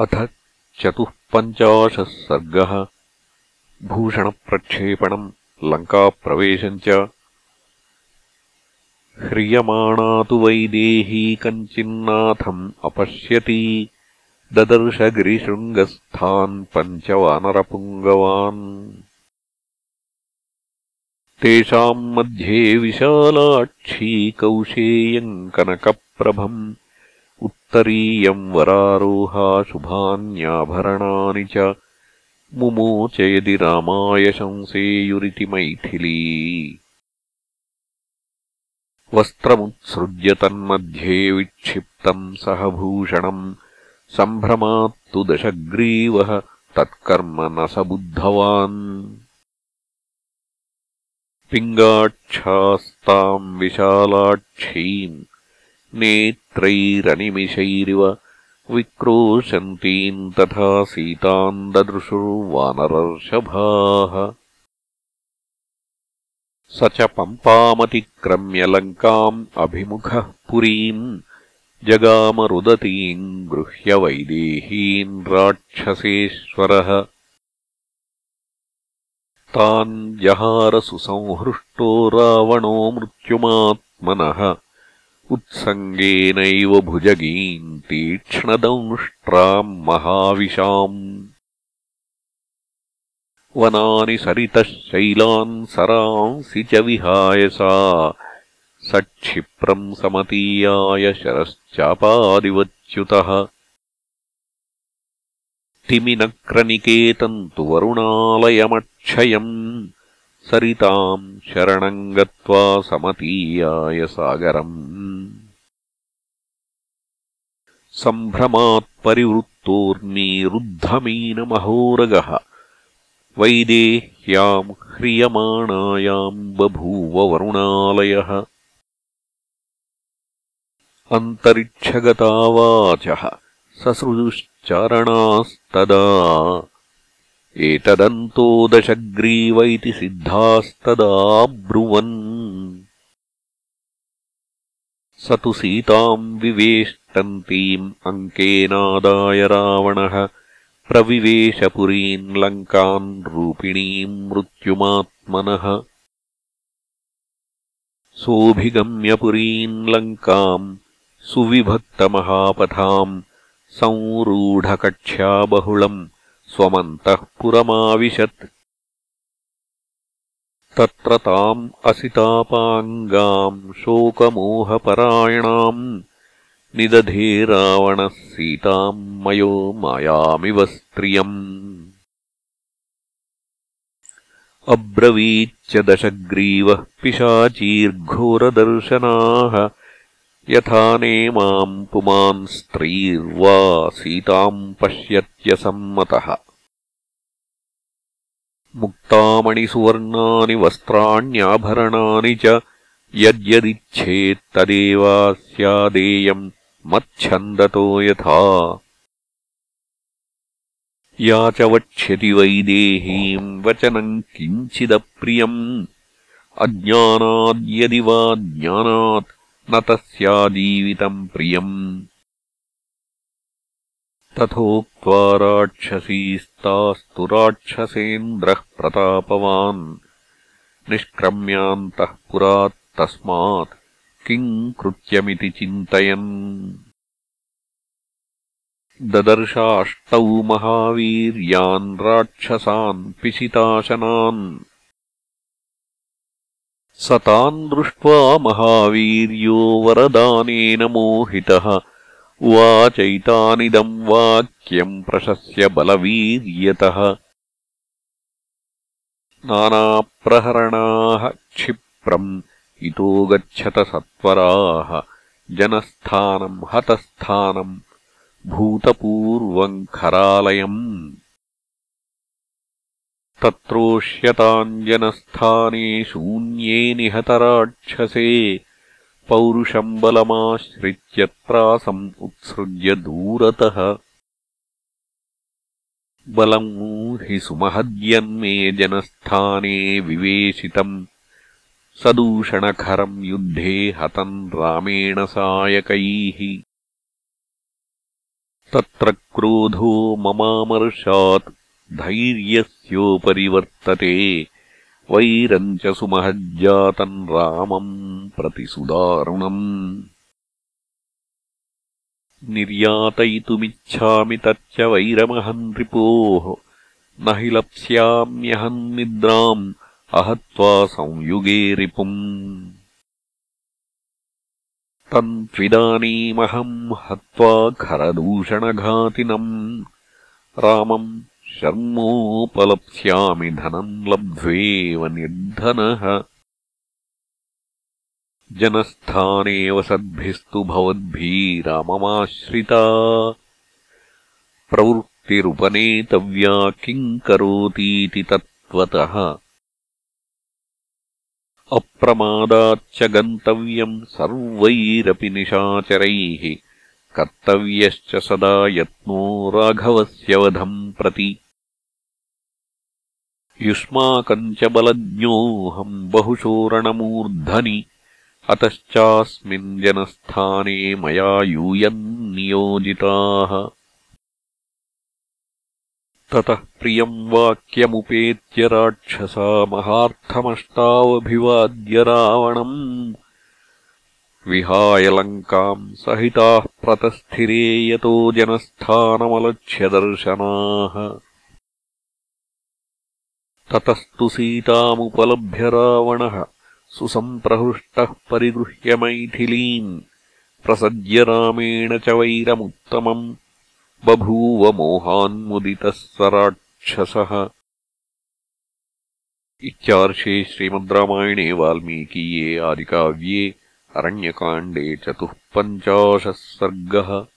अथ चतुःपञ्चाशः सर्गः। भूषणप्रक्षेपणम् लङ्काप्रवेशम् च। ह्रियमाणा तु वैदेही कञ्चिन्नाथम् अपश्यति। ददर्शगिरिशृङ्गस्थान् पञ्चवानरपुङ्गवान्। तेषाम् मध्ये विशालाक्षी कौशेयम् कनकप्रभम् उत्तरीयम् वरारोहा शुभान्याभरणानि च मुमोच यदि रामाय शंसेयुरिति मैथिली। वस्त्रमुत्सृज्य तन्मध्ये विक्षिप्तम् सह भूषणम् सम्भ्रमात्तु दशग्रीवः तत्कर्म न स बुद्धवान् पिङ्गाक्षास्ताम् विशालाक्षीम् नेत्रैरनिमिषैरिव विक्रोशन्तीम् तथा सीताम् ददृशुर्वानरर्षभाः स च पम्पामतिक्रम्य लङ्काम् अभिमुखः पुरीम् जगामरुदतीम् गृह्य वैदेहीम् राक्षसेश्वरः। तान् जहारसुसंहृष्टो रावणो मृत्युमात्मनः उत्सङ्गेनैव भुजगीम् तीक्ष्णदंष्ट्राम् महाविशाम्। वनानि सरितः शैलान् सरांसि च विहाय सा। सक्षिप्रम् समतीयाय शरश्चापादिवच्युतः। तिमिनक्रनिकेतम् तु वरुणालयमक्षयम् सरिताम् शरणम् गत्वा समतीयाय सागरम्। सम्भ्रमात्परिवृत्तोर्मीरुद्धमीनमहोरगः वैदेह्याम् ह्रियमाणायाम् बभूव वरुणालयः। अन्तरिक्षगतावाचः। ससृजुश्चारणास्तदा एतदन्तो दशग्रीव इति सिद्धास्तदाब्रुवन् स तु सीताम् विवेष्टन्तीम् अङ्केनादाय रावणः प्रविवेशपुरीम् लङ्कान् रूपिणीम् मृत्युमात्मनः। सोऽभिगम्यपुरीम् लङ्काम् सुविभक्तमहापथाम् संरूढकक्ष्या बहुलम् स्वमन्तःपुरमाविशत् तत्र ताम् असितापाङ्गाम् शोकमोहपरायणाम्। निदधे रावणः सीताम् मयो मायामिव स्त्रियम्। अब्रवीच्च दशग्रीवः पिशाचीर्घोरदर्शनाः यथा नेमाम् पुमान् स्त्रीर्वा सीताम् पश्यत्यसम्मतः। मुक्तामणिसुवर्णानि वस्त्राण्याभरणानि च यद्यदिच्छेत्तदेवास्यादेयम् मच्छन्दतो यथा। या च वक्ष्यति वैदेहीम् वचनम् किञ्चिदप्रियम्। अज्ञानाद्यदि वा ज्ञानात् न तस्याजीवितम् प्रियम्। तथोक्त्वा राक्षसीस्तास्तु राक्षसेन्द्रः प्रतापवान्। निष्क्रम्यान्तः पुरात्तस्मात् किम् कृत्यमिति चिन्तयन्। ददर्शाष्टौ महावीर्यान् राक्षसान् पिशिताशनान् स तान् दृष्ट्वा महावीर्यो वरदानेन मोहितः उवाचैतानिदम् वाक्यम् प्रशस्य बलवीर्यतः नानाप्रहरणाः क्षिप्रम् इतो गच्छत सत्वराः जनस्थानम् हतस्थानम् भूतपूर्वम् खरालयम् तत्रोष्यताञ्जनस्थाने शून्ये निहतराक्षसे पौरुषम् बलमाश्रित्यत्रासम् उत्सृज्य दूरतः। बलम् हि सुमहद्यन्मे जनस्थाने विवेशितम् सदूषणखरम् युद्धे हतम् रामेण सायकैः। तत्र क्रोधो ममामर्षात् धैर्यस्योपरि वर्तते वैरम् च सुमहज्जातम् रामम् प्रति सुदारुणम्। निर्यातयितुमिच्छामि तच्च वैरमहम् नृपोः न हि लप्स्याम्यहम् निद्राम् अहत्वा संयुगे रिपुम्। तम् त्विदानीमहम् हत्वा खरदूषणघातिनम्। रामम् शर्मोपलप्स्यामि धनम् लब्ध्वेव निर्धनः। जनस्थाने वसद्भिस्तु भवद्भिराममाश्रिता। प्रवृत्तिरुपनेतव्या किम् करोतीति तत्त्वतः। अप्रमादाच्च गन्तव्यम् सर्वैरपि निशाचरैः। कर्तव्यश्च सदा यत्नो राघवस्य वधम् प्रति युष्माकम् च बलज्ञोऽहम् बहुशोरणमूर्धनि अतश्चास्मिन् जनस्थाने मया यूयम् नियोजिताः ततः प्रियम् वाक्यमुपेत्य राक्षसा महार्थमष्टावभिवाद्य रावणम्। विहाय लङ्काम् सहिताः प्रतस्थिरे यतो जनस्थानमलक्ष्यदर्शनाः ततस्तु सीतामुपलभ्य रावणः सुसम्प्रहृष्टः परिगृह्य मैथिलीम् प्रसज्य रामेण च वैरमुत्तमम् बभूव मोहान्मुदितः स राक्षसः। इत्यार्षे श्रीमद् रामायणे वाल्मीकीये आदिकाव्ये अरण्यकाण्डे चतुःपञ्चाशः सर्गः